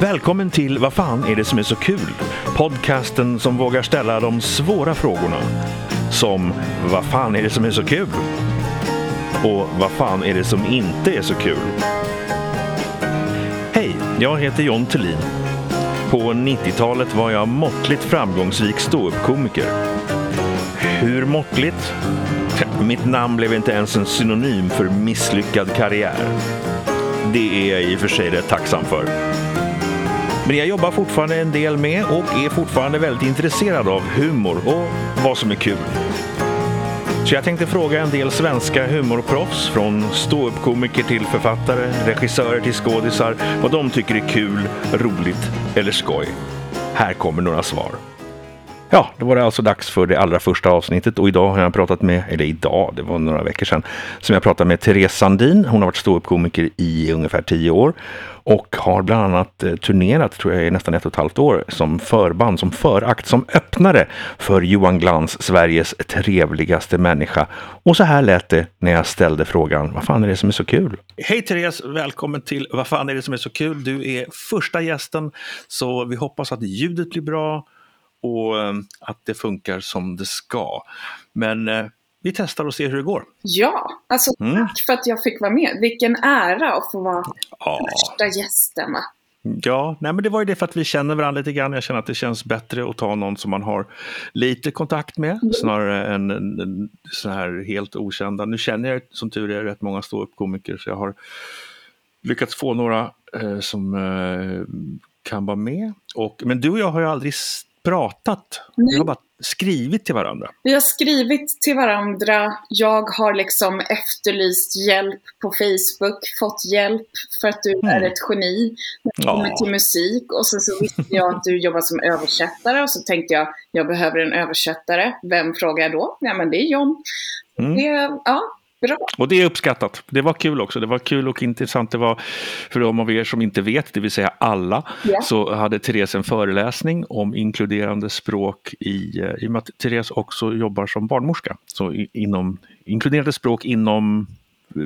Välkommen till Vad fan är det som är så kul? Podcasten som vågar ställa de svåra frågorna. Som Vad fan är det som är så kul? Och Vad fan är det som inte är så kul? Hej, jag heter John Thulin. På 90-talet var jag måttligt framgångsrik ståuppkomiker. Hur måttligt? Mitt namn blev inte ens en synonym för misslyckad karriär. Det är jag i och för sig rätt tacksam för. Men jag jobbar fortfarande en del med och är fortfarande väldigt intresserad av humor och vad som är kul. Så jag tänkte fråga en del svenska humorproffs, från ståuppkomiker till författare, regissörer till skådisar, vad de tycker är kul, roligt eller skoj. Här kommer några svar. Ja, då var det alltså dags för det allra första avsnittet och idag har jag pratat med, eller idag, det var några veckor sedan, som jag pratade med Therese Sandin. Hon har varit ståuppkomiker i ungefär tio år och har bland annat eh, turnerat, tror jag, i nästan ett och ett halvt år som förband, som förakt, som öppnare för Johan Glans, Sveriges trevligaste människa. Och så här lät det när jag ställde frågan, vad fan är det som är så kul? Hej Therese, välkommen till Vad fan är det som är så kul? Du är första gästen, så vi hoppas att ljudet blir bra och eh, att det funkar som det ska. Men eh, vi testar och ser hur det går. Ja, alltså Mm. tack för att jag fick vara med. Vilken ära att få vara Ja, första gästen. Ja nej, men det var ju det för att vi känner varandra lite grann. Jag känner att det känns bättre att ta någon som man har lite kontakt med snarare än en, en, så här helt okända. Nu känner jag som tur är rätt många ståuppkomiker så jag har lyckats få några eh, som eh, kan vara med. Och, men du och jag har ju aldrig pratat. Vi har bara skrivit till varandra. Vi har skrivit till varandra. Jag har liksom efterlyst hjälp på Facebook, fått hjälp för att du är ett geni när det Ja. kommer till musik. Och sen så visste jag att du jobbar som översättare och så tänkte jag, jag behöver en översättare. Vem frågar jag då? Ja, men det är John. Mm. Det, ja, bra. Och det är uppskattat. Det var kul också. Det var kul och intressant. Det var, för de av er som inte vet, det vill säga alla, Ja. så hade Therese en föreläsning om inkluderande språk i, eh, i och med att Therese också jobbar som barnmorska. Så inom inkluderande språk inom eh,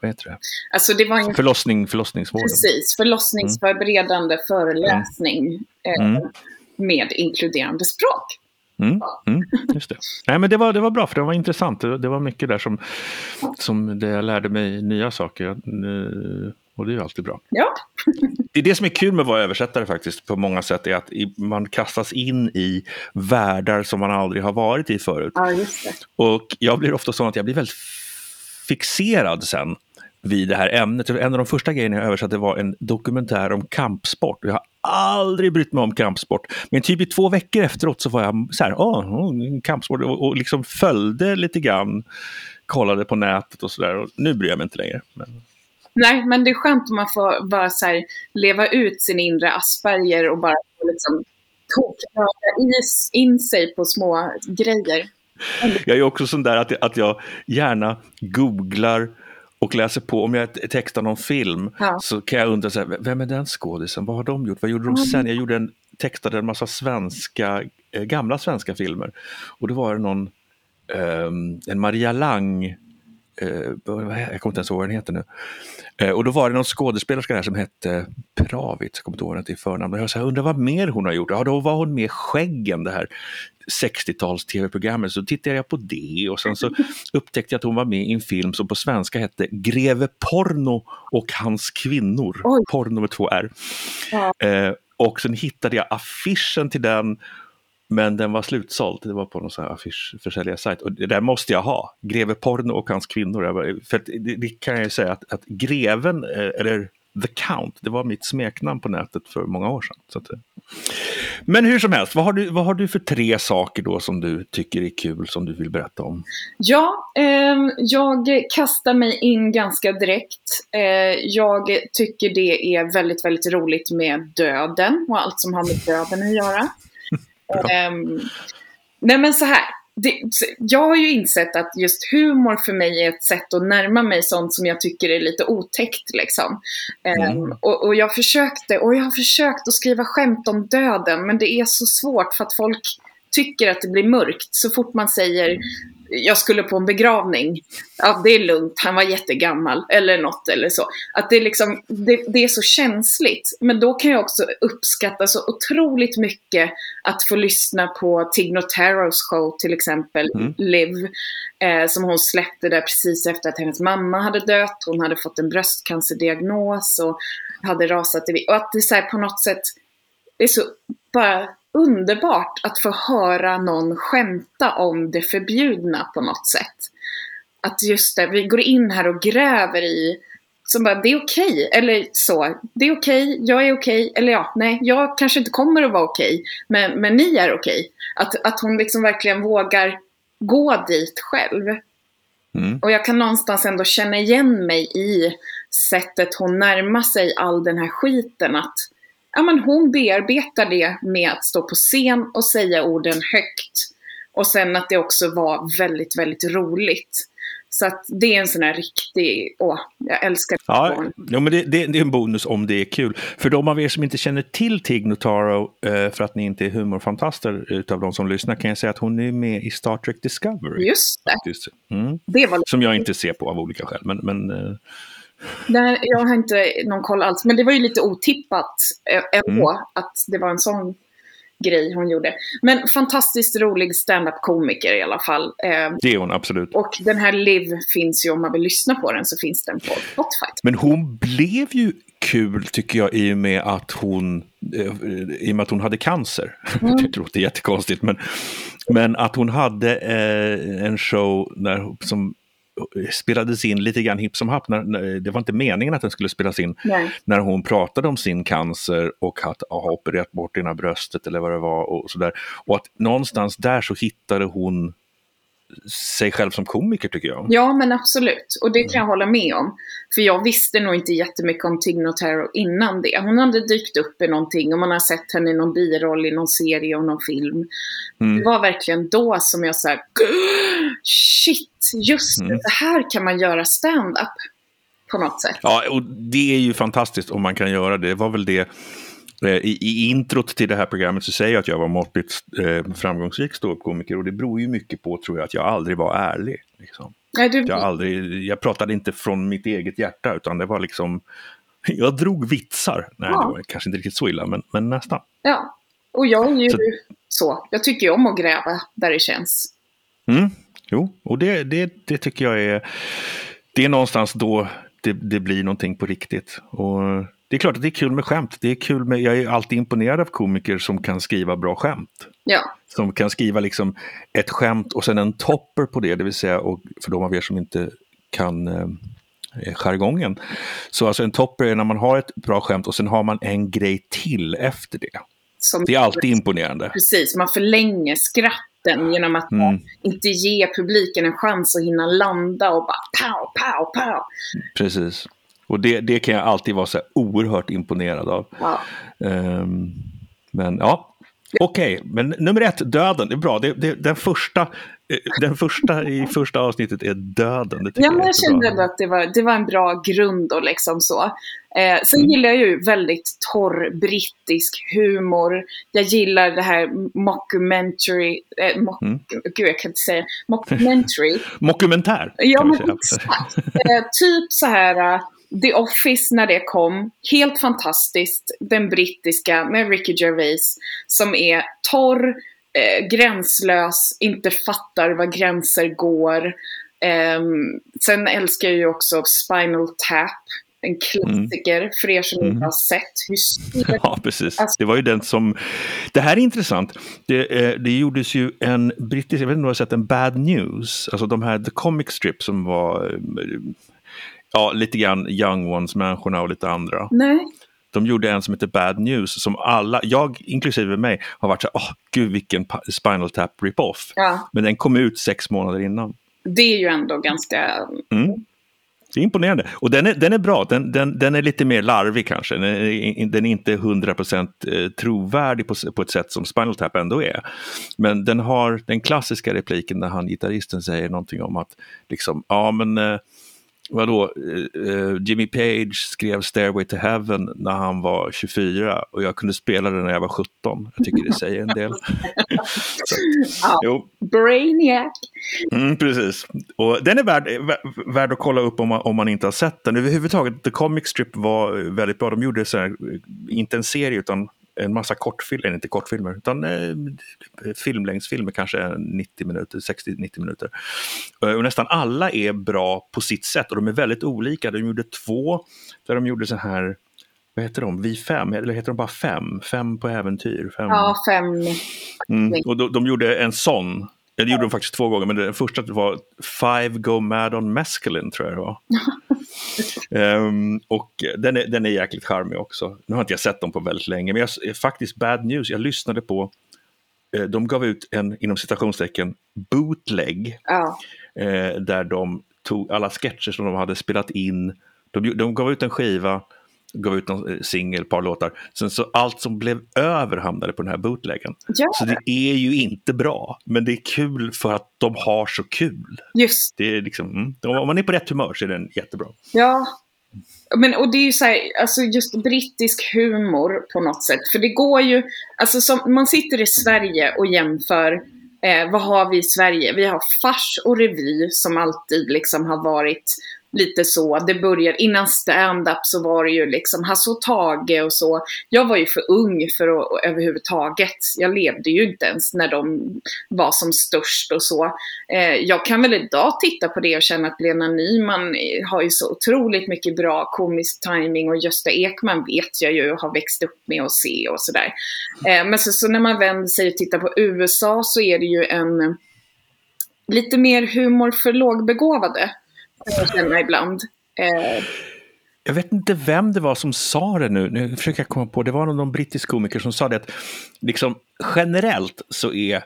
vad heter det? Alltså det var en Förlossning, förlossningsvården. Precis, förlossningsförberedande föreläsning eh, Mm. med inkluderande språk. Mm, mm, just det. Nej, men det, var, det var bra, för det var intressant. Det, det var mycket där som, som det jag lärde mig nya saker. Eh, Och det är ju alltid bra. Ja, Det är det som är kul med att vara översättare faktiskt på många sätt är att man kastas in i världar som man aldrig har varit i förut. ja just det. Och jag blir ofta så att jag blir väldigt fixerad sen vid det här ämnet. En av de första grejerna jag översatte var en dokumentär om kampsport. Jag har aldrig brytt mig om kampsport. Men typ i två veckor efteråt så var jag så här, åh, oh, kampsport och, och liksom följde lite grann, kollade på nätet och sådär. Nu bryr jag mig inte längre. Men, Nej, men det är skönt om man får bara så här, leva ut sin inre Asperger och bara liksom toknörda is- in sig på små grejer. Jag är också sån där att, att jag gärna googlar och läser på. Om jag te- textar någon film Ja. så kan jag undra, så här, vem är den skådisen? Vad har de gjort? Vad gjorde de sen? Jag gjorde en, textade en massa svenska, eh, gamla svenska filmer. Och då var det någon, ehm, en Maria Lang, jag kommer inte ens ihåg vad den heter nu. Eh, och då var det någon skådespelerska där som hette Pravit, jag kommer inte ihåg hette i förnamn. Och jag så här, undrar vad mer hon har gjort? Ja, då var hon med Skäggen, det här 60-tals tv-programmet. Så tittade jag på det och sen så upptäckte jag att hon var med i en film som på svenska hette Greve Porno och hans kvinnor. Oj. Porno med två R. Ja. Eh, och sen hittade jag affischen till den men den var slutsåld. Det var på någon sån här affischförsäljarsajt. Och det där måste jag ha. Greve Porno och hans kvinnor. Bara, för att det, det kan jag ju säga att, att Greven, eh, eller The Count, det var mitt smeknamn på nätet för många år sedan. Så att, eh. men hur som helst, vad har, du, vad har du för tre saker då som du tycker är kul som du vill berätta om? Ja, eh, jag kastar mig in ganska direkt. Eh, jag tycker det är väldigt, väldigt roligt med döden och allt som har med döden att göra. Ehm, nej men så här. Det, jag har ju insett att just humor för mig är ett sätt att närma mig sånt som jag tycker är lite otäckt. Liksom. Ehm, Mm. och, och jag försökte, och jag har försökt att skriva skämt om döden, men det är så svårt för att folk tycker att det blir mörkt så fort man säger jag skulle på en begravning. Ja, det är lugnt, han var jättegammal eller något eller så. Att det, liksom, det, det är så känsligt. Men då kan jag också uppskatta så otroligt mycket att få lyssna på Tig Notaros show till exempel, Mm. Liv, eh, som hon släppte där precis efter att hennes mamma hade dött. Hon hade fått en bröstcancerdiagnos och hade rasat i... Och att det så här på något sätt, det är så bara underbart att få höra någon skämta om det förbjudna på något sätt. Att just det, vi går in här och gräver i, som bara, det är okej, eller så, det är okej, jag är okej, eller ja, nej, jag kanske inte kommer att vara okej, men, men ni är okej. Att, att hon liksom verkligen vågar gå dit själv. Mm. Och jag kan någonstans ändå känna igen mig i sättet hon närmar sig all den här skiten. Att ja, men hon bearbetar det med att stå på scen och säga orden högt. Och sen att det också var väldigt, väldigt roligt. Så att det är en sån här riktig, åh, jag älskar Ja, ja men det, det, det är en bonus om det är kul. För de av er som inte känner till Tig Notaro, eh, för att ni inte är humorfantaster utav de som lyssnar, kan jag säga att hon är med i Star Trek Discovery. Just det. Mm. det var Som jag inte ser på av olika skäl. Men, men eh, Nej, jag har inte någon koll alls. Men det var ju lite otippat eh, ändå Mm. att det var en sån grej hon gjorde. Men fantastiskt rolig stand-up-komiker i alla fall. Eh, det är hon absolut. och den här Liv finns ju, om man vill lyssna på den, så finns den på Spotify. Men hon blev ju kul tycker jag i och med att hon, eh, i och med att hon hade cancer. Mm. det låter jättekonstigt men, men att hon hade eh, en show där, som spelades in lite grann hipp som happ. När, när, det var inte meningen att den skulle spelas in. Nej. När hon pratade om sin cancer och att ha opererat bort ena bröstet eller vad det var och sådär. Och att någonstans där så hittade hon sig själv som komiker tycker jag. Ja, men absolut. Och det kan jag hålla med om. För jag visste nog inte jättemycket om Tig Notaro innan det. Hon hade dykt upp i någonting och man har sett henne i någon biroll i någon serie och någon film. Mm. Det var verkligen då som jag sa, shit, just det, Mm. så här kan man göra stand-up. På något sätt. Ja, och det är ju fantastiskt om man kan göra det. Det var väl det i, i introt till det här programmet så säger jag att jag var måttligt eh, framgångsrik ståuppkomiker och det beror ju mycket på, tror jag, att jag aldrig var ärlig. Liksom. Nej, du, Jag, aldrig, jag pratade inte från mitt eget hjärta, utan det var liksom... Jag drog vitsar. Nej, Ja. det var kanske inte riktigt så illa, men, men nästan. Ja. Och jag är ju Så- så. Jag tycker ju om att gräva där det känns. Mm. Jo, och det, det, det tycker jag är... Det är någonstans då det, det blir någonting på riktigt. Och det är klart att det är kul med skämt. Det är kul med, jag är alltid imponerad av komiker som kan skriva bra skämt. Ja. Som kan skriva liksom ett skämt och sen en topper på det, det vill säga, och för de av er som inte kan eh, jargongen. Så alltså en topper är när man har ett bra skämt och sen har man en grej till efter det. Som, Det är alltid imponerande. Precis, man förlänger skratten genom att Mm. inte ge publiken en chans att hinna landa och bara pow, pow, pow. Precis. Och det, det kan jag alltid vara så här oerhört imponerad av. Ja. Ehm, men ja, okej. Men nummer ett, döden. Det är bra. Det, det, den, första, eh, den första i första avsnittet är döden. Det Ja, men jag kände ändå att det var, det var en bra grund och liksom så. Eh, sen Mm. gillar jag ju väldigt torr brittisk humor. Jag gillar det här mockumentary, eh, mock, Mm. gud jag kan inte säga, mockumentary. Mockumentär. Ja, men exakt. Eh, typ så här uh, The Office när det kom. Helt fantastiskt. Den brittiska med Ricky Gervais. Som är torr, eh, gränslös, inte fattar var gränser går. Ehm, sen älskar jag ju också Spinal Tap. En klassiker för er som Mm. inte har sett. Hur Ja, precis. Alltså- Det var ju den som... Det här är intressant. Det, eh, det gjordes ju en brittisk... Jag vet inte om du har sett en Bad News? Alltså de här The Comic Strip som var... Ja, lite grann Young Ones-människorna och lite andra. Nej. De gjorde en som heter Bad News som alla, jag inklusive mig, har varit så åh gud vilken Spinal Tap rip-off. Ja, Men den kom ut sex månader innan. det är ju ändå ganska... Mm. Det är imponerande. Och den är, den är bra. Den, den, den är lite mer larvig kanske. Den är, den är inte 100% eh, trovärdig på, på ett sätt som Spinal Tap ändå är. Men den har den klassiska repliken när han, gitarristen, säger någonting om att liksom, ja men eh, vadå, uh, Jimmy Page skrev Stairway to Heaven när han var 24 och jag kunde spela den när jag var 17. Jag tycker det säger en del. Så, ja. jo. Brainiac. Mm, precis. Och den är värd, värd att kolla upp om man, om man inte har sett den. Överhuvudtaget, The Comic Strip var väldigt bra. De gjorde så här, inte en serie utan en massa kortfilmer, inte kortfilmer, utan eh, filmlängdsfilmer, kanske 90 minuter, 60-90 minuter. Eh, och nästan alla är bra på sitt sätt och de är väldigt olika. De gjorde två där de gjorde så här, vad heter de, Vi fem, eller heter de bara fem? Fem på äventyr? Fem. Ja, fem. Mm. Och de, de gjorde en sån det gjorde de faktiskt två gånger, men den första var Five Go Mad on Mescaline, tror jag det var. um, och den är, den är jäkligt charmig också. Nu har inte jag sett dem på väldigt länge, men jag, faktiskt bad news. Jag lyssnade på, eh, de gav ut en, inom citationstecken, bootleg. Ja. Eh, där de tog alla sketcher som de hade spelat in. De, de gav ut en skiva gav ut en eh, singel, par låtar. Sen så allt som blev över hamnade på den här bootleggen. Ja. Så det är ju inte bra, men det är kul för att de har så kul. Just. Det är liksom, mm, om man är på rätt humör så är den jättebra. Ja, men och det är ju så här, alltså just brittisk humor på något sätt. För det går ju, alltså som, man sitter i Sverige och jämför, eh, vad har vi i Sverige? Vi har fars och revy som alltid liksom har varit lite så. Det började, innan stand-up så var det ju liksom Hasse och Tage och så. Jag var ju för ung för att överhuvudtaget. Jag levde ju inte ens när de var som störst och så. Eh, jag kan väl idag titta på det och känna att Lena Nyman har ju så otroligt mycket bra komisk timing och Gösta Ekman vet jag ju har växt upp med att se och sådär. Eh, men så, så när man vänder sig och tittar på USA så är det ju en lite mer humor för lågbegåvade jag känna ibland. Eh. Jag vet inte vem det var som sa det nu, nu försöker jag komma på, det var någon brittisk komiker som sa det att liksom, generellt så är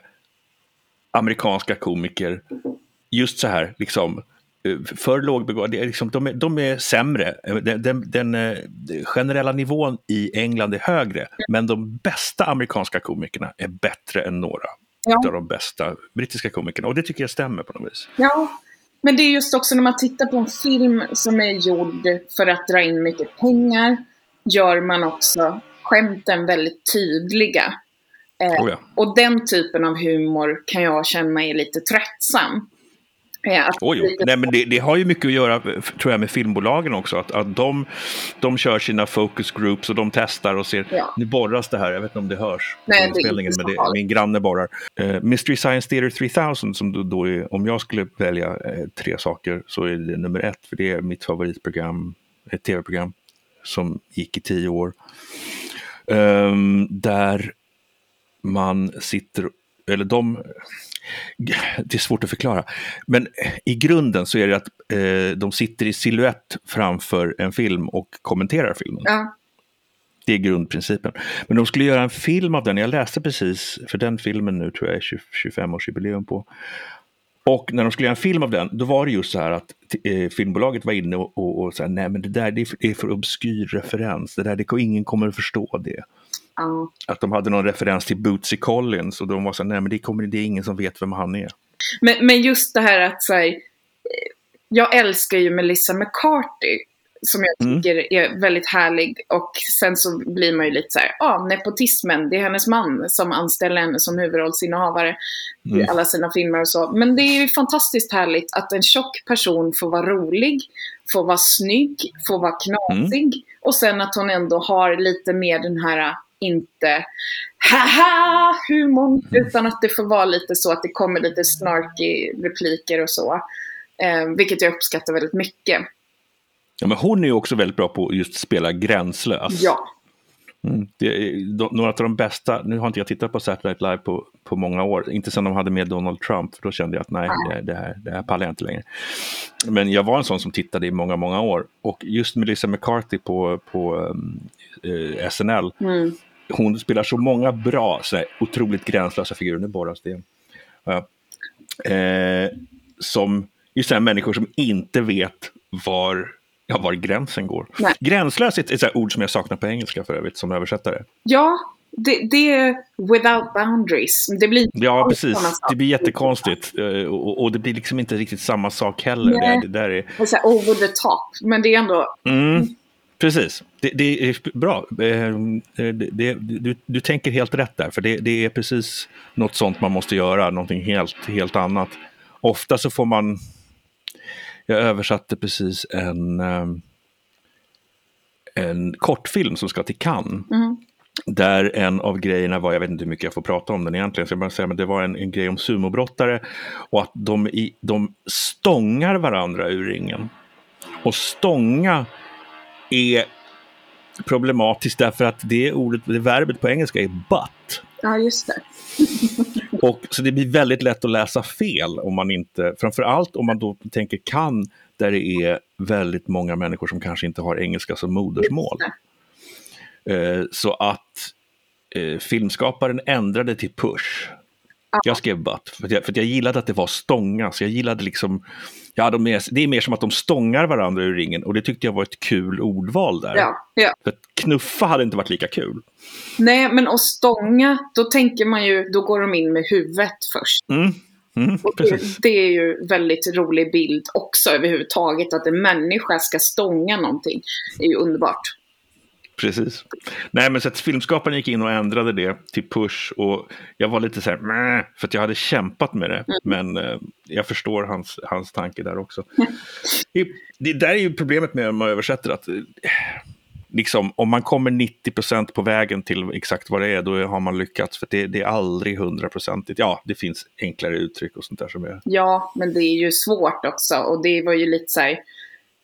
amerikanska komiker just så här, liksom, eh, för lågbegåvade, liksom, de, är, de är sämre. Den, den, den, eh, generella nivån i England är högre, men de bästa amerikanska komikerna är bättre än några ja. av de bästa brittiska komikerna. Och det tycker jag stämmer på något vis. Ja, men det är just också när man tittar på en film som är gjord för att dra in mycket pengar, gör man också skämten väldigt tydliga. Eh, oh ja. Och den typen av humor kan jag känna är lite tröttsam. Ja, Oj, Nej, men det, det, har ju mycket att göra tror jag, med filmbolagen också. Att, att de, de kör sina focus groups och de testar och ser. Ja. Nu borras det här, jag vet inte om det hörs Nej, på inspelningen, men det, min granne borrar. Uh, Mystery Science Theater 3000, som då, då är, om jag skulle välja uh, tre saker så är det nummer ett, för det är mitt favoritprogram, ett tv-program som gick i tio år. Um, där man sitter, eller de det är svårt att förklara. Men i grunden så är det att eh, de sitter i siluett framför en film och kommenterar filmen. Ja. Det är grundprincipen. Men de skulle göra en film av den. Jag läste precis, för den filmen nu tror jag är 25-årsjubileum på. Och när de skulle göra en film av den, då var det just så här att eh, filmbolaget var inne och, och, och sa nej men det där det är, för, obskyr referens, det där, det, ingen kommer att förstå det. Ja. Att de hade någon referens till Bootsy Collins och de var så nej men det, kommer, det är ingen som vet vem han är. Men, men just det här att så här, jag älskar ju Melissa McCarthy som jag mm. tycker mm. är väldigt härlig. Och sen så blir man ju lite så här, ja, ah, nepotismen, det är hennes man som anställer henne som huvudrollsinnehavare mm. i alla sina filmer och så. Men det är ju fantastiskt härligt att en tjock person får vara rolig, får vara snygg, får vara knasig. Mm. Och sen att hon ändå har lite mer den här inte haha humorn, mm. utan att det får vara lite så att det kommer lite snarky repliker och så. Eh, vilket jag uppskattar väldigt mycket. Ja, men hon är ju också väldigt bra på att just spela gränslös. Ja. Mm, de, några av de bästa, nu har inte jag tittat på Saturday Night Live på, på många år, inte sedan de hade med Donald Trump, för då kände jag att nej, det, det, här, det här pallar jag inte längre. Men jag var en sån som tittade i många, många år. Och just Melissa McCarthy på, på um, uh, SNL, mm hon spelar så många bra, så här, otroligt gränslösa figurer. Nu borras det. Ja. Eh, som just så här, människor som inte vet var, ja, var gränsen går. Nej. Gränslös är ett, ett ord som jag saknar på engelska för övrigt som översättare. Ja, det, det är without boundaries. Det blir Ja, precis. Det blir jättekonstigt. Eh, Och, och det blir liksom inte riktigt samma sak heller. Nej. Det, det där är... Här over the top. Men det är ändå, Mm, precis. Det, det är bra. Eh, Det, det, du, du tänker helt rätt där, för det, det är precis något sånt man måste göra, någonting helt, helt annat. Ofta så får man... Jag översatte precis en, eh, en kortfilm som ska till Cannes. mm, Där en av grejerna var, jag vet inte hur mycket jag får prata om den egentligen, så jag bara säga, men det var en, en grej om sumobrottare och att de, i, de stångar varandra ur ringen. Och stånga är problematiskt därför att det ordet, det verbet på engelska är butt. ja just det. Och, så det blir väldigt lätt att läsa fel om man inte, framförallt om man då tänker kan, där det är väldigt många människor som kanske inte har engelska som modersmål. Eh, så att eh, filmskaparen ändrade till push. Jag skrev butt, för jag, för att jag gillade att det var stånga, så jag gillade liksom, ja, de är, det är mer som att de stångar varandra ur ringen och det tyckte jag var ett kul ordval där. Ja, ja. För att knuffa hade inte varit lika kul. Nej, men att stånga, då tänker man ju, då går de in med huvudet först. Mm. Mm, det, det är ju väldigt rolig bild också överhuvudtaget, att en människa ska stånga någonting. Det är ju underbart. Precis. Nej, men så att filmskaparen gick in och ändrade det till push och jag var lite så här, "Mäh", för att jag hade kämpat med det. Men eh, jag förstår hans, hans tanke där också. Det, det där är ju problemet med om man översätter att eh, liksom, om man kommer 90% på vägen till exakt vad det är, då har man lyckats. För det, det är aldrig hundraprocentigt. Ja, det finns enklare uttryck och sånt där som är... Ja, men det är ju svårt också. Och det var ju lite så här,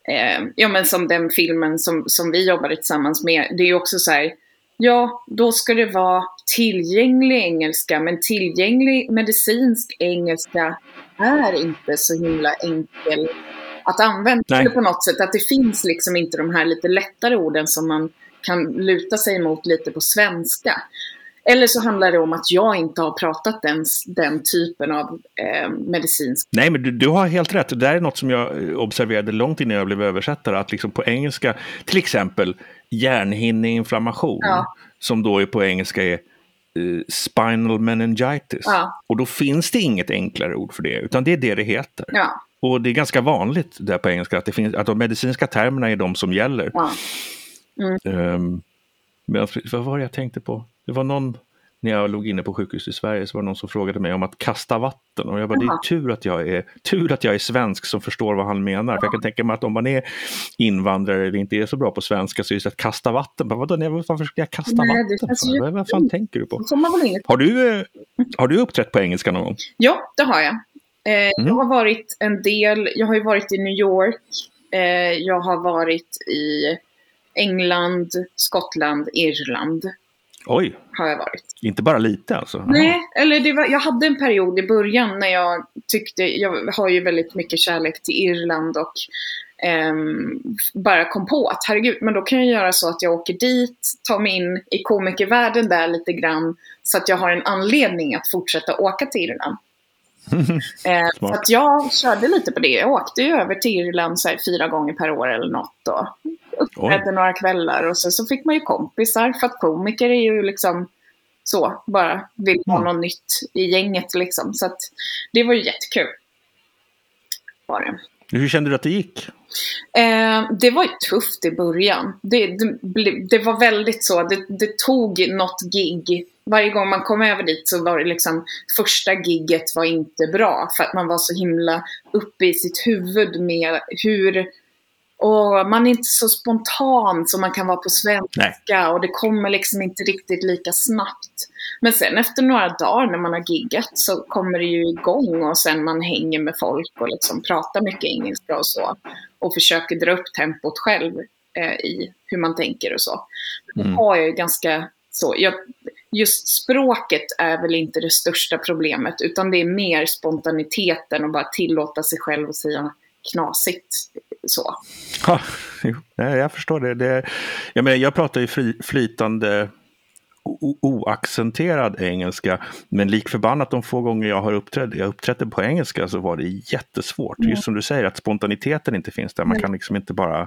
eh, ja men som den filmen som, som vi jobbade tillsammans med. Det är ju också så här, ja då ska det vara tillgänglig engelska, men tillgänglig medicinsk engelska är inte så himla enkel att använda Nej. På något sätt. Att det finns liksom inte de här lite lättare orden som man kan luta sig mot lite på svenska. Eller så handlar det om att jag inte har pratat den, den typen av eh, medicinsk. Nej, men du, du har helt rätt. Det där är något som jag observerade långt innan jag blev översättare. Att liksom på engelska, till exempel hjärnhinneinflammation, Ja. som då är på engelska är eh, spinal meningitis. Ja. Och då finns det inget enklare ord för det, utan det är det det heter. Ja, Och det är ganska vanligt där på engelska att, det finns, att de medicinska termerna är de som gäller. ja. Um, men vad var det jag tänkte på? Det var någon, när jag låg inne på sjukhus i Sverige, så var det någon som frågade mig om att kasta vatten. Och jag bara, det är tur att jag är, tur att jag är svensk som förstår vad han menar. För jag kan tänka mig att om man är invandrare eller inte är så bra på svenska så är det att kasta vatten. Bara, Vadå, nej, varför ska jag kasta Nej, vatten? för? ju- Vad, vad fan tänker du på? Har du, eh, har du uppträtt på engelska någon gång? Ja, det har jag. Eh, Mm. Jag har varit en del, jag har ju varit i New York, eh, jag har varit i England, Skottland, Irland Oj, har jag varit. inte bara lite alltså? Nej, eller det var, jag hade en period i början när jag tyckte, jag har ju väldigt mycket kärlek till Irland och ehm, bara kom på att herregud, men då kan jag göra så att jag åker dit, tar mig in i komikervärlden där lite grann, så att jag har en anledning att fortsätta åka till Irland. Eh, så att jag körde lite på det. Jag åkte ju över till Irland så här, fyra gånger per år eller något. Och uppträdde några kvällar och så, så fick man ju kompisar. För att komiker är ju liksom så, bara vill ha Mm. något nytt i gänget liksom. Så att det var ju jättekul. Var det. Hur kände du att det gick? Eh, det var ju tufft i början. Det, det, det var väldigt så, det, det tog något gig. Varje gång man kom över dit så var det liksom, första gigget var inte bra. För att man var så himla uppe i sitt huvud med hur, och man är inte så spontan som man kan vara på svenska. Och det kommer liksom inte riktigt lika snabbt. Men sen efter några dagar när man har giggat så kommer det ju igång och sen man hänger med folk och liksom pratar mycket engelska och så. Och försöker dra upp tempot själv eh, i hur man tänker och så. Mm. har jag ju ganska så, jag, just språket är väl inte det största problemet utan det är mer spontaniteten och bara tillåta sig själv att säga knasigt så. Ja, jag förstår det. det jag, menar, jag pratar ju fly, flytande oaccenterad engelska, men lik förbannat de få gånger jag har uppträtt, jag uppträdde på engelska så var det jättesvårt. Just som du säger, att spontaniteten inte finns där. Man kan liksom inte bara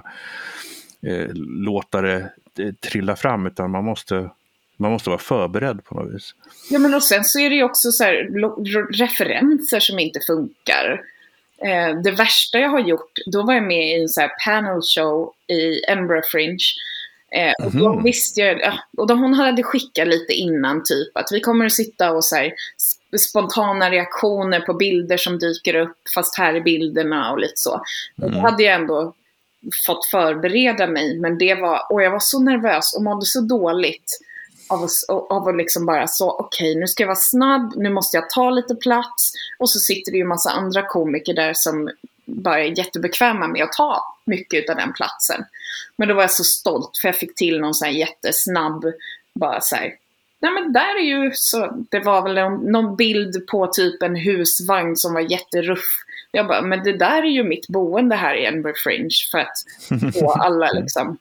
eh, låta det eh, trilla fram, utan man måste Man måste vara förberedd på något vis. Ja, men och sen så är det ju också så här, referenser som inte funkar. Eh, det värsta jag har gjort, då var jag med i en så här panel show i Edinburgh Fringe. Eh, och då Mhm. visste jag, ja, och då hon hade skickat lite innan typ att vi kommer att sitta och så här, sp- spontana reaktioner på bilder som dyker upp fast här är bilderna och lite så. Och Då Mm. hade jag ändå fått förbereda mig men det var, och jag var så nervös och mådde så dåligt av att, av att liksom bara så, okej nu ska jag vara snabb, nu måste jag ta lite plats. Och så sitter det ju en massa andra komiker där som bara är jättebekväma med att ta mycket av den platsen. Men då var jag så stolt för jag fick till någon sån här jättesnabb, bara så här, nej men där är ju så, det var väl någon, någon bild på typ en husvagn som var jätteruff. Jag bara, men det där är ju mitt boende här i Edinburgh Fringe för att få alla liksom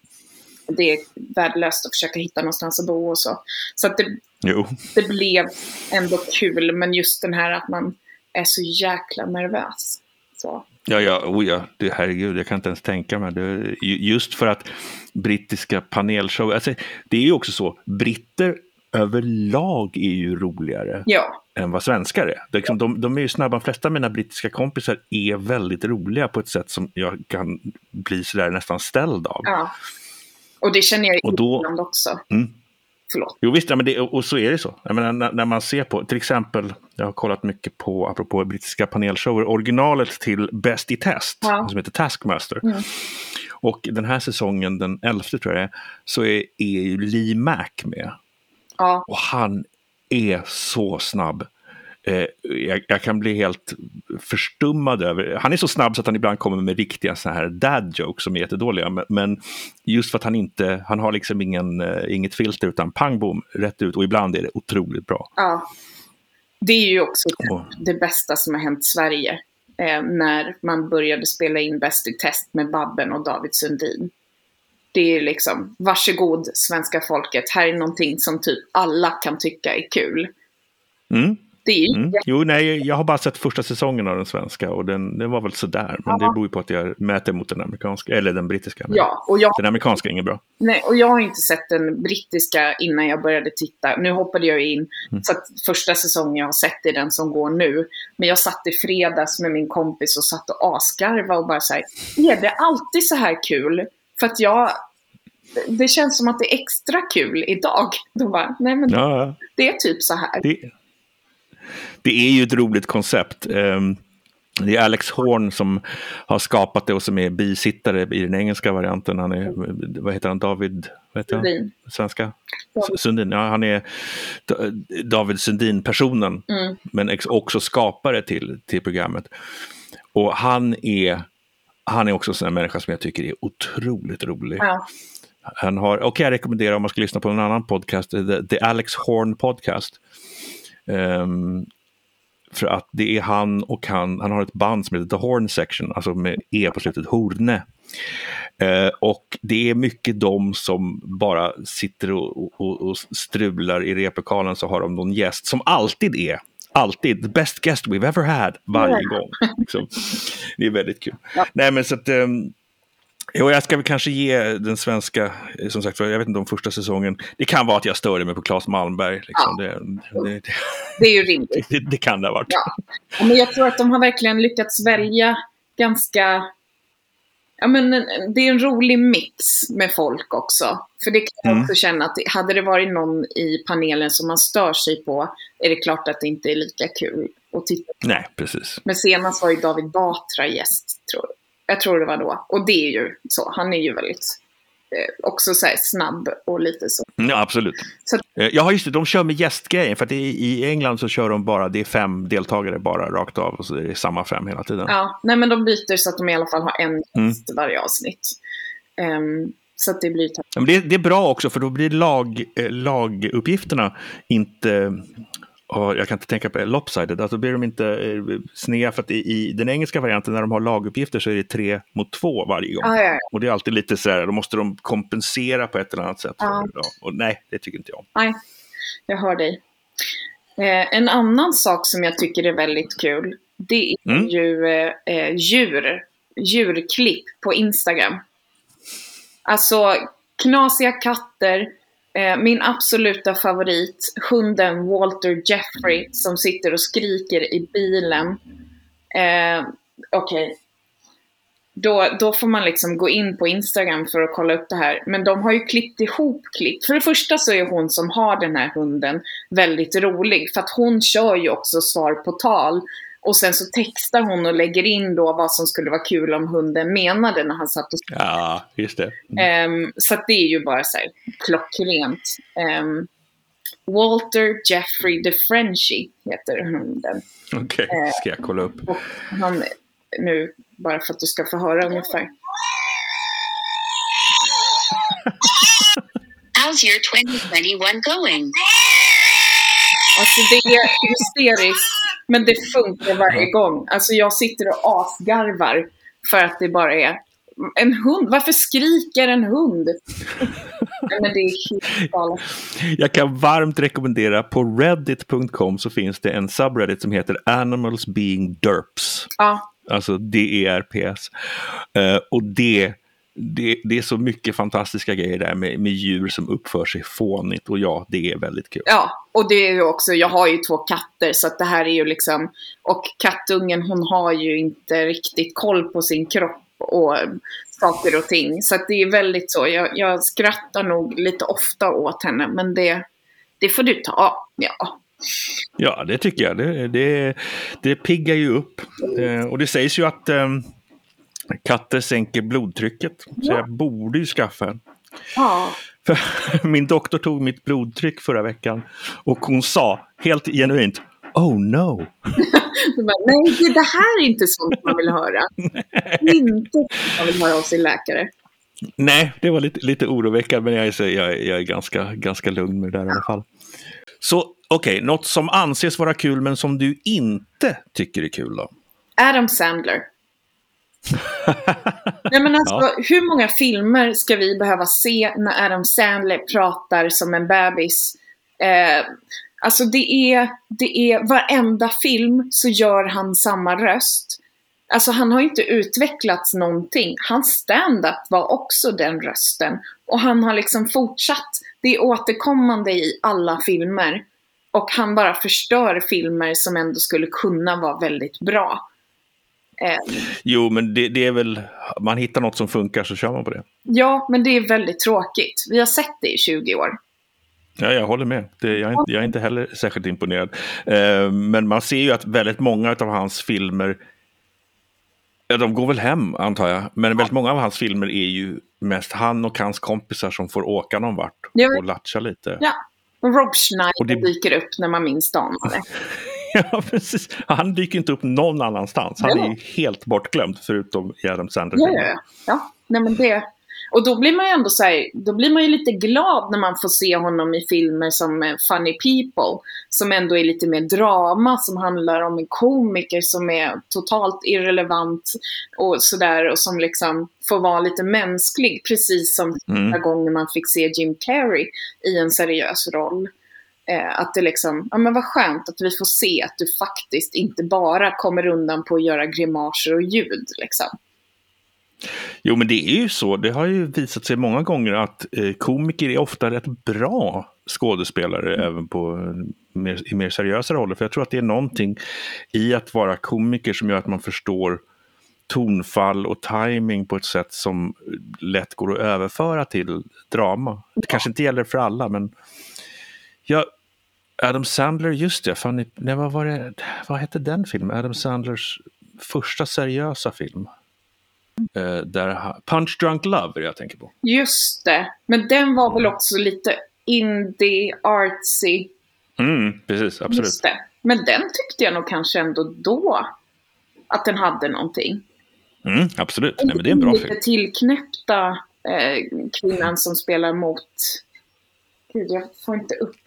det är värdelöst att försöka hitta någonstans att bo och så. Så att det, Jo. det blev ändå kul, men just den här att man är så jäkla nervös. Så. Ja, ja, oh ja, det, herregud, jag kan inte ens tänka mig det. Ju- Just för att brittiska panelshow, alltså, det är ju också så, britter överlag är ju roligare Ja, än vad svenskar är. Det är liksom, de, de är ju snabba, de flesta av mina brittiska kompisar är väldigt roliga på ett sätt som jag kan bli sådär nästan ställd av. ja. Och det känner jag i Och då- Irland också. Mm. Förlåt. Jo visst, ja, men det, och så är det så. Jag menar, när, när man ser på, till exempel, jag har kollat mycket på, apropå brittiska panelshower, originalet till Bäst i test, Ja. som heter Taskmaster. Mm. Och den här säsongen, den elfte tror jag det är, så är, är ju Lee Mack med. Ja, Och han är så snabb. Eh, jag, jag kan bli helt förstummad över... Han är så snabb så att han ibland kommer med riktiga så här dad jokes som är jättedåliga. Men, men just för att han inte... Han har liksom ingen, eh, inget filter utan pang bom, rätt ut. Och ibland är det otroligt bra. ja. Det är ju också Och, det bästa som har hänt Sverige. Eh, när man började spela in Bäst i test med Babben och David Sundin. Det är liksom, varsågod svenska folket, här är någonting som typ alla kan tycka är kul. mm, Det är mm. Jo, nej, jag har bara sett första säsongen av den svenska och den, den var väl sådär. Men det beror ju på att jag mäter mot den amerikanska, eller den brittiska. Ja, och jag, Den amerikanska är ingen bra. nej, och jag har inte sett den brittiska innan jag började titta. Nu hoppade jag in, så att första säsongen jag har sett är den som går nu. Men jag satt i fredags med min kompis och satt och asgarvade och bara så här, är det alltid så här kul? För att jag, det känns som att det är extra kul idag. Då bara, nej men Ja, ja. det är typ så här. Det, det är ju ett roligt koncept. Ehm, Det är Alex Horn som har skapat det och som är bisittare i den engelska varianten. Han är, vad heter han, David? Vad heter han? Sundin. Svenska? Sundin, ja han är Da- David Sundin-personen. Mm. Men också skapare till, till programmet. Och han är, han är också en sån människa som jag tycker är otroligt rolig. Ja. Han har, och jag rekommenderar om man ska lyssna på en annan podcast, The, The Alex Horn Podcast. Ehm, för att det är han och han, han har ett band som heter The Horn Section, alltså med E på slutet, Horne. Eh, och det är mycket de som bara sitter och, och, och strular i replokalen så har de någon gäst som alltid är Alltid, the best guest we've ever had, varje gång. Liksom. Det är väldigt kul. Ja. Nej men så att, um, Jo, jag ska väl kanske ge den svenska, eh, som sagt jag vet inte om första säsongen. Det kan vara att jag störde mig på Claes Malmberg. Liksom. Det, det, Det är ju rimligt. det, det kan det ha varit. Ja. Men jag tror att de har verkligen lyckats välja ganska... Ja, men en- det är en rolig mix med folk också. För det kan jag Mm. också känna att det- hade det varit någon i panelen som man stör sig på är det klart att det inte är lika kul att titta på. Nej, precis. Men senast var ju David Batra gäst, tror jag. Jag tror det var då. Och det är ju så. Han är ju väldigt eh, också så snabb och lite så. Ja, absolut. Så- Eh, Ja, just det. De kör med gästgrejen. För att i England så kör de bara, det är fem deltagare bara rakt av. Och så är det samma fem hela tiden. Ja, nej men de byter så att de i alla fall har en Mm. gäst varje avsnitt. Ehm, så att det blir Men det, det är bra också för då blir lag, eh, laguppgifterna inte, ja, jag kan inte tänka på lopsided, alltså blir de inte eh, sneda för att i, i den engelska varianten när de har laguppgifter så är det tre mot två varje gång. Ja, ja, ja. Och det är alltid lite sådär, då måste de kompensera på ett eller annat sätt. Ja. Ja, och nej, det tycker inte jag. Nej, jag hör dig. Eh, en annan sak som jag tycker är väldigt kul, det är Mm. ju eh, eh, djur, djurklipp på Instagram. Alltså knasiga katter, Eh, min absoluta favorit, hunden Walter Jeffrey som sitter och skriker i bilen. Eh, Okej. Okay. Då, då får man liksom gå in på Instagram för att kolla upp det här. Men de har ju klippt ihop klipp. För det första så är hon som har den här hunden väldigt rolig. För att hon kör ju också svar på tal. Och sen så textar hon och lägger in då vad som skulle vara kul om hunden menade när han satt och Ja, just det. Mm. Um, så att det är ju bara så här klockrent. Um, Walter Jeffrey the Frenchie heter hunden. Okej, okay. Eh, ska jag kolla upp. Och han, nu, bara för att du ska få höra ungefär. How's your 2021 going? Alltså det är hysteriskt. Men det funkar varje gång. Alltså jag sitter och asgarvar för att det bara är en hund. Varför skriker en hund? men det är helt galet. Jag kan varmt rekommendera, på reddit.com så finns det en subreddit som heter Animals being derps. Ja. Alltså D-E-R-P-S. Uh, och det det, det, är så mycket fantastiska grejer där med, med djur som uppför sig fånigt och ja, det är väldigt kul. Ja, och det är ju också, jag har ju två katter så att det här är ju liksom, och kattungen hon har ju inte riktigt koll på sin kropp och saker och ting. Så att det är väldigt så, jag, jag skrattar nog lite ofta åt henne men det, det får du ta, ja. Ja, det tycker jag. Det, det, det piggar ju upp. Eh, och det sägs ju att eh, Katter sänker blodtrycket, ja. så jag borde ju skaffa en. Ja. För min doktor tog mitt blodtryck förra veckan och hon sa helt genuint Oh no! bara, Nej, det här är inte sånt man vill höra. inte man vill höra av sin läkare. Nej, det var lite, lite oroväckande, men jag är, jag, jag är ganska, ganska lugn med det där i alla fall. Så okej, okay, något som anses vara kul men som du inte tycker är kul då? Adam Sandler. Nej men alltså, ja. hur många filmer ska vi behöva se när Adam Sandler pratar som en bebis? Eh, alltså det är, det är, varenda film så gör han samma röst. Alltså han har inte utvecklats någonting. Hans stand-up var också den rösten. Och han har liksom fortsatt. Det är återkommande i alla filmer. Och han bara förstör filmer som ändå skulle kunna vara väldigt bra. Jo, men det, det, är väl, man hittar något som funkar så kör man på det. Ja, men det är väldigt tråkigt. Vi har sett det i 20 år. Ja, jag håller med. Det, jag, är inte, jag, är inte, heller särskilt imponerad. Eh, men man ser ju att väldigt många av hans filmer, ja, de går väl hem antar jag, men väldigt många av hans filmer är ju mest han och hans kompisar som får åka någon vart och latcha lite. Ja, och Rob Schneider och det... dyker upp när man minst anar det. ja, precis. Han dyker inte upp någon annanstans. Han ja. är helt bortglömd förutom i Adam Sandler. Ja, ja, ja. Nej, men det... Och då blir man ju ändå så här, då blir man ju lite glad när man får se honom i filmer som eh, Funny People. Som ändå är lite mer drama, som handlar om en komiker som är totalt irrelevant och sådär. Och som liksom får vara lite mänsklig, precis som mm. första gången man fick se Jim Carrey i en seriös roll. Eh, att det liksom, ja men vad skönt att vi får se att du faktiskt inte bara kommer undan på att göra grimaser och ljud liksom. Jo, men det är ju så. Det har ju visat sig många gånger att eh, komiker är ofta rätt bra skådespelare mm. även på eh, mer, i mer seriösa roller. För jag tror att det är någonting i att vara komiker som gör att man förstår tonfall och timing på ett sätt som lätt går att överföra till drama. Det kanske inte gäller för alla, men jag, Adam Sandler, just det, Fanny, nej, vad, var det, vad hette den filmen? Adam Sandlers första seriösa film. Uh, där, Punch Drunk Love är det jag tänker på. Just det, men den var väl också lite indie, artsy. Mm, precis, absolut. Just det. Men den tyckte jag nog kanske ändå då att den hade någonting. Mm, absolut, nej, men det är en bra lite film. tillknäppta eh, kvinnan som spelar mot... Gud, jag får inte upp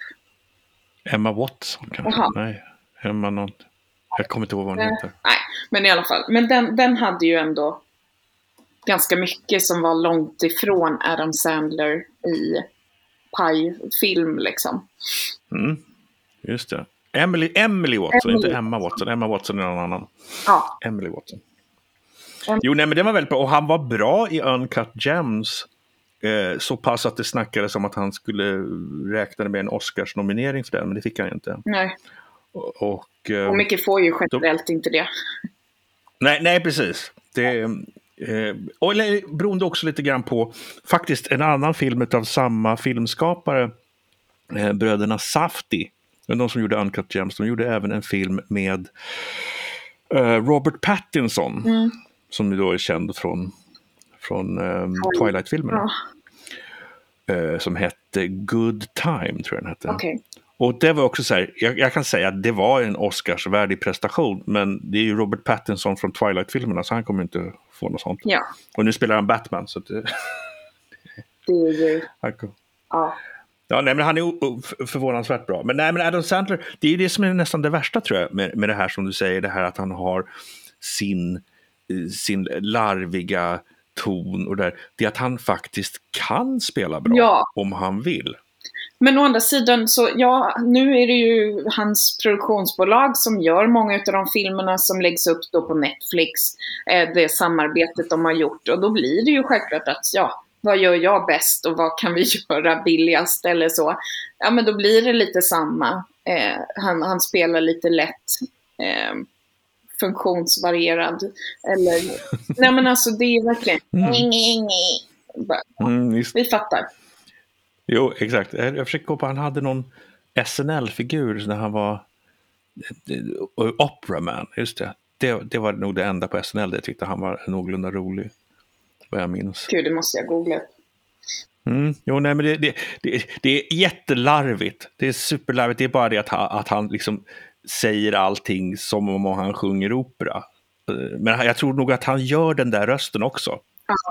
Emma Watson kanske? Aha. Nej, Emma något. Jag kommer inte ihåg vad hon heter. Nej, men i alla fall. Men den, den hade ju ändå ganska mycket som var långt ifrån Adam Sandler i Pie-film liksom. Mm, just det. Emily, Emily Watson, Emily. inte Emma Watson. Emma Watson är någon annan. Ja. Emily Watson. Jo, nej, men det var väldigt bra. Och han var bra i Uncut Gems. Eh, så pass att det snackades om att han skulle räkna med en Oscars-nominering för den, men det fick han ju inte. Nej. Och, och, eh, Och mycket får ju generellt inte det. nej, nej, precis. Det, eh, och eller, beroende också lite grann på faktiskt en annan film av samma filmskapare, eh, bröderna Safdie. De som gjorde Uncut Gems, de gjorde även en film med eh, Robert Pattinson, Mm. som ju då är känd från, från eh, Twilight-filmerna. Ja, eh, som hette Good Time, tror jag den hette. okej. Och det var också så här, jag, jag kan säga att det var en Oscarsvärdig prestation, men det är ju Robert Pattinson från Twilight-filmerna, så han kommer inte få något sånt. Ja, Och nu spelar han Batman, så det, det är ju... Ja. Ja, nej, men han är förvånansvärt bra. Men, nej, men Adam Sandler, det är ju det som är nästan det värsta tror jag med, med det här som du säger, det här att han har sin, eh, sin larviga ton och där, det är att han faktiskt kan spela bra Ja. om han vill. Men å andra sidan så, ja, nu är det ju hans produktionsbolag som gör många av de filmerna som läggs upp då på Netflix. Eh, det samarbetet de har gjort. Och då blir det ju självklart att, ja, vad gör jag bäst och vad kan vi göra billigast eller så. Ja, men då blir det lite samma. Eh, han, han spelar lite lätt. Eh, funktionsvarierad. Eller, nej men alltså det är verkligen, Bara, Mm, vi fattar. Jo, exakt. Jag försöker gå på, han hade någon SNL-figur när han var eh, Opera Man, just det. det. Det var nog det enda på SNL där jag tyckte han var någorlunda rolig. Vad jag minns. Gud, det måste jag googla. Mm. Jo, nej, men det, det, det, det är jättelarvigt. Det är superlarvigt. Det är bara det att han, att han liksom säger allting som om han sjunger opera. Eh, Men jag tror nog att han gör den där rösten också.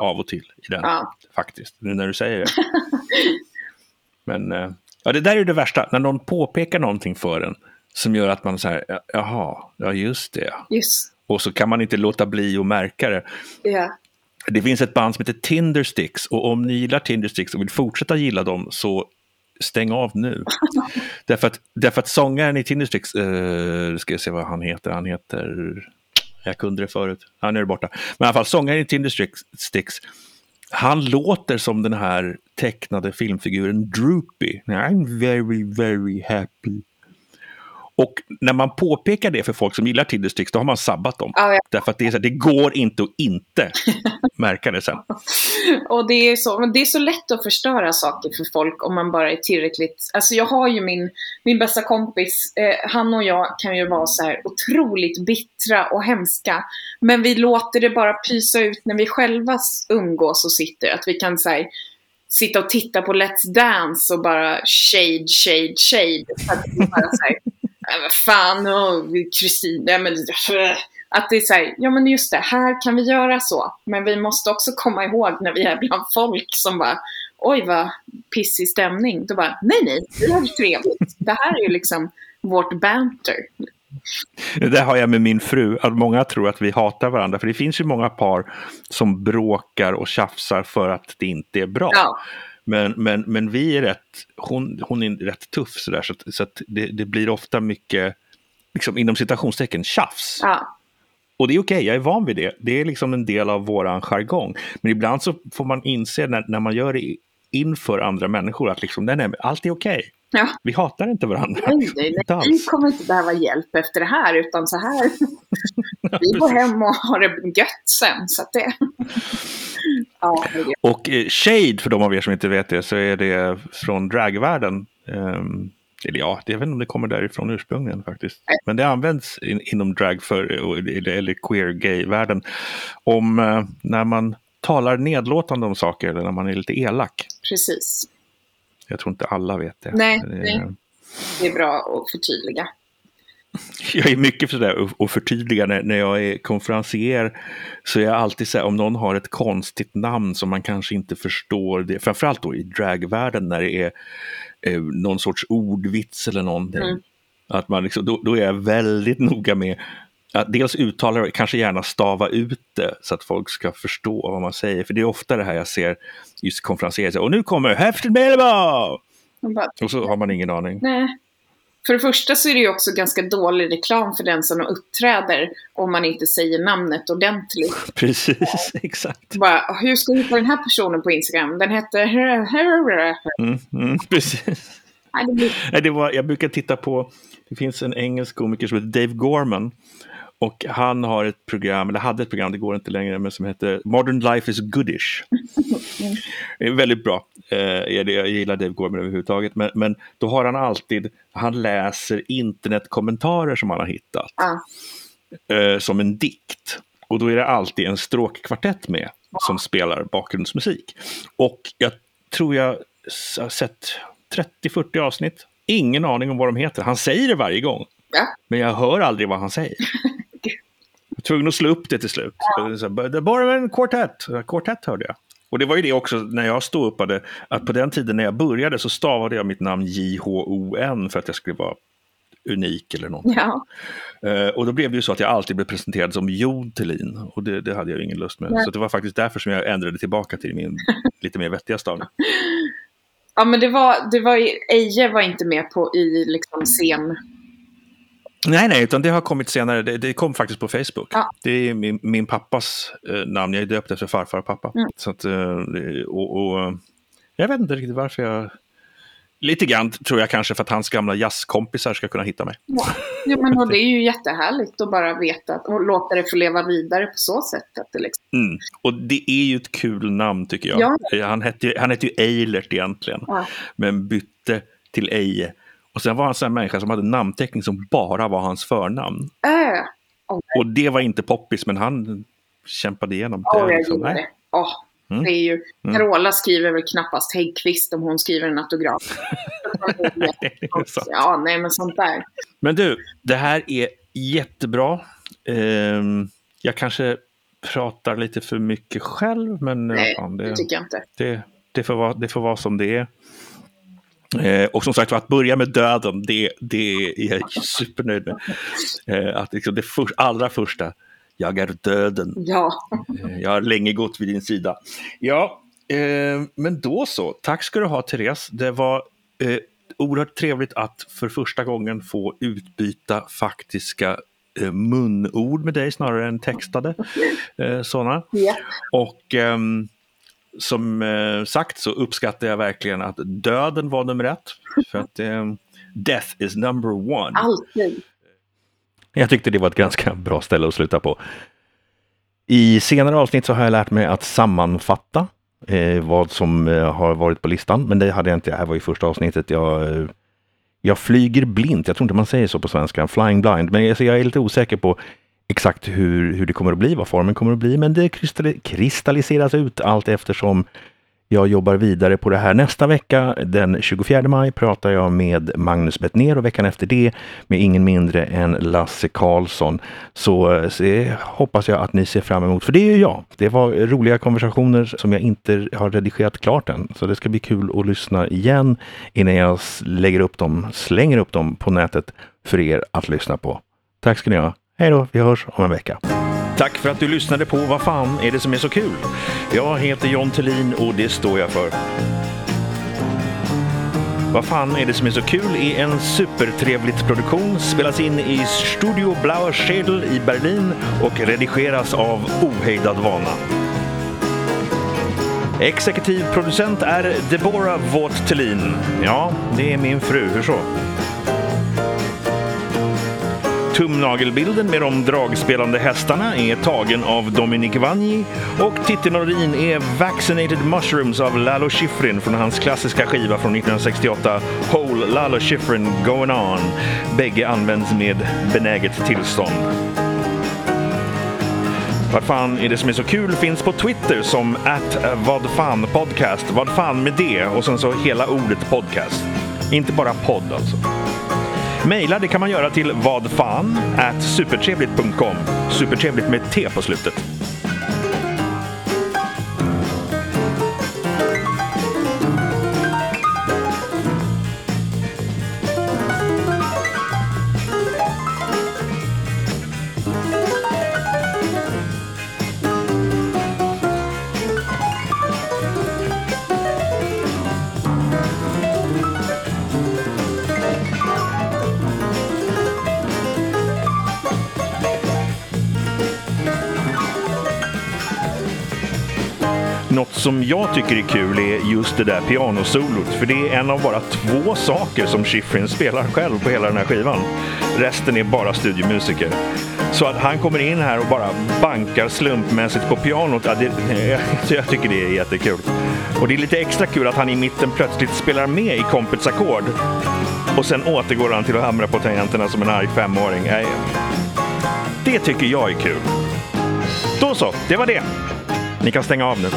Av och till. I den, Ja. Faktiskt, nu när du säger det. Men eh, ja, det där är det värsta. När någon påpekar någonting för en som gör att man så här, jaha, ja just det. Just Och så kan man inte låta bli att märka det. det. Det finns ett band som heter Tindersticks och om ni gillar Tindersticks och vill fortsätta gilla dem så stäng av nu. därför, att, därför att sångaren i Tindersticks, eh, ska jag se vad han heter, han heter, jag kunde det förut, han är borta. Men i alla fall sångaren i Tindersticks, han låter som den här tecknade filmfiguren Droopy. I'm very, very happy. Och när man påpekar det för folk som gillar Tindersticks, då har man sabbat dem. Ja, ja. Därför att det, är så här, det går inte att inte märka det sen. Och det är, så, men det är så lätt att förstöra saker för folk om man bara är tillräckligt... Alltså jag har ju min, min bästa kompis, eh, han och jag kan ju vara så här otroligt bittra och hemska. Men vi låter det bara pysa ut när vi själva umgås och sitter. Att vi kan här, sitta och titta på Let's Dance och bara shade, shade, shade. Så att bara så här, "Äh, vad fan, Kristin, nej men att det är så här, ja men just det, här kan vi göra så. Men vi måste också komma ihåg när vi är bland folk som bara, oj vad pissig stämning. Då bara, nej nej, vi har det trevligt. Det här är ju liksom vårt banter. Det där har jag med min fru, att många tror att vi hatar varandra. För det finns ju många par som bråkar och tjafsar för att det inte är bra. Ja, Men, men, men vi är rätt, hon, hon är rätt tuff sådär, så, att, så att det, det blir ofta mycket, liksom inom citationstecken, tjafs. ja, Och det är okej, jag är van vid det. Det är liksom en del av våran jargong. Men ibland så får man inse när, när man gör det inför andra människor att liksom, nej, nej, allt är okej. Ja. Vi hatar inte varandra. Nej, nej, nej. Vi kommer inte behöva hjälp efter det här, utan så här. Vi går hem och har det gött sen. Så det... Ja, det. Och eh, Shade, för de av er som inte vet det, så är det från dragvärlden. Ehm, eller ja, jag vet inte om det kommer därifrån ursprungligen faktiskt. Men det används in, inom drag för, eller, eller queer-gay-världen. Om eh, när man talar nedlåtande om saker eller när man är lite elak. precis. Jag tror inte alla vet det. Nej, det nej. Det är bra att förtydliga. Jag är mycket för det att förtydliga när, när jag är konferencier så är jag alltid så här, om någon har ett konstigt namn som man kanske inte förstår, det, framförallt då i dragvärlden när det är eh, någon sorts ordvits eller någonting. Mm. Att man liksom, då, då är jag väldigt noga med att dels uttala kanske gärna stava ut det så att folk ska förstå vad man säger. För det är ofta det här jag ser just konferencier, så, och nu kommer Häftigt Melba! Man bara, Och så har man ingen aning. nej, för det första så är det ju också ganska dålig reklam för den som uppträder om man inte säger namnet ordentligt. Precis, exakt. Bara, hur ska jag hitta den här personen på Instagram? Den heter... Mm, mm, precis. Nej, det var, jag brukar titta på, det finns en engelsk komiker som heter Dave Gorman. Och han har ett program, eller hade ett program, det går inte längre, men som heter Modern Life is Goodish. Det är väldigt bra. Eh, jag gillar Dave Gorman överhuvudtaget. Men, men då har han alltid, han läser internetkommentarer som han har hittat. Ja. eh, som en dikt. Och då är det alltid en stråkkvartett med som spelar bakgrundsmusik. Och jag tror jag har sett 30-40 avsnitt. Ingen aning om vad de heter. Han säger det varje gång. Ja. Men jag hör aldrig vad han säger. Tvungen att slå upp det till slut. Så, The Borman Quartet. Quartet hörde jag. Och det var ju det också när jag ståuppade, att på den tiden när jag började så stavade jag mitt namn J-H-O-N för att jag skulle vara unik eller något. Ja. Eh, och då blev det ju så att jag alltid blev presenterad som Jon Thelin. Och det, det hade jag ju ingen lust med. Nej. Så det var faktiskt därför som jag ändrade tillbaka till min lite mer vettiga stavning. ja, men det var, det var, Eje var inte med på i liksom scen... Nej, nej, utan det har kommit senare. Det, det kom faktiskt på Facebook. Ja. Det är min, min pappas eh, namn. Jag är döpt efter farfar och pappa. Mm. Så att, eh, och, och, eh, jag vet inte riktigt varför jag... Lite grann tror jag kanske för att hans gamla jazzkompisar ska kunna hitta mig. Ja. Jo, men det är ju jättehärligt att bara veta att, och låta det få leva vidare på så sätt. Att det liksom, Mm. Och det är ju ett kul namn tycker jag. Ja. Eh, Han hette han hette ju Eilert egentligen. men bytte till Eje. Och sen var han en människa som hade namnteckning som bara var hans förnamn. Äh. Och det var inte poppis, men han kämpade igenom Åh, jag liksom. det. Åh, Mm. det är ju, Mm. Carola skriver väl knappast Häggkvist om hon skriver en autograf. Det ja, nej men sånt där. Men du, det här är jättebra. Ehm, jag kanske pratar lite för mycket själv, men Nej, fan, det det, tycker jag inte. det, det, får vara, det får vara som det är. Eh, och som sagt, att börja med döden, det, det är jag supernöjd med. Eh, att liksom det för, allra första, jag är döden. Ja, Eh, Jag har länge gått vid din sida. Ja, eh, men då så. Tack ska du ha, Therese. Det var eh, oerhört trevligt att för första gången få utbyta faktiska eh, munord med dig snarare än textade eh, sådana. ja. Och ehm, som eh, sagt så uppskattar jag verkligen att döden var nummer ett. För att ehm, death is number one. alltid. Jag tyckte det var ett ganska bra ställe att sluta på. I senare avsnitt så har jag lärt mig att sammanfatta eh, vad som eh, har varit på listan, men det hade jag inte. Det här var ju första avsnittet. Jag, eh, jag flyger blint. Jag tror inte man säger så på svenska, flying blind, men jag, jag är lite osäker på exakt hur, hur det kommer att bli, vad formen kommer att bli, men det kristalliseras ut allt eftersom jag jobbar vidare på det här. Nästa vecka, den 24 maj, pratar jag med Magnus Bettner och veckan efter det med ingen mindre än Lasse Karlsson. Så, så det hoppas jag att ni ser fram emot, för det är ju jag. Det var roliga konversationer som jag inte har redigerat klart än, så det ska bli kul att lyssna igen innan jag lägger upp dem, slänger upp dem på nätet för er att lyssna på. Tack ska ni ha. Hej då, vi hörs om en vecka. Tack för att du lyssnade på Vad fan är det som är så kul? Jag heter John Thelin och det står jag för. Vad fan är det som är så kul är en supertrevligt produktion, spelas in i Studio Blauer Schädel i Berlin och redigeras av Ohejdad Vana. Exekutiv producent är Deborah Vought Thelin. Ja, det är min fru, hur så? Tumnagelbilden med de dragspelande hästarna är tagen av Dominic Vanji och titelmelodin är Vaccinated Mushrooms av Lalo Schifrin från hans klassiska skiva från 1968 Whole Lalo Schifrin Going On. Bägge används med benäget tillstånd. Vad fan är det som är så kul finns på Twitter som att vad fan podcast. Vad fan med det och sen så hela ordet podcast. Inte bara podd alltså. Mejla, det kan man göra till vadfan supertrevligt.com. Supertrevligt med T på slutet. Som jag tycker är kul är just det där pianosolot. För det är en av bara två saker som Schifrin spelar själv på hela den här skivan. Resten är bara studiomusiker. Så att han kommer in här och bara bankar slumpmässigt på pianot, ja, det, jag tycker det är jättekul. Och det är lite extra kul att han i mitten plötsligt spelar med i kompets ackord. Och sen återgår han till att hamra på tangenterna som en arg femåring. Det tycker jag är kul. Då så, det var det. Ni kan stänga av nu.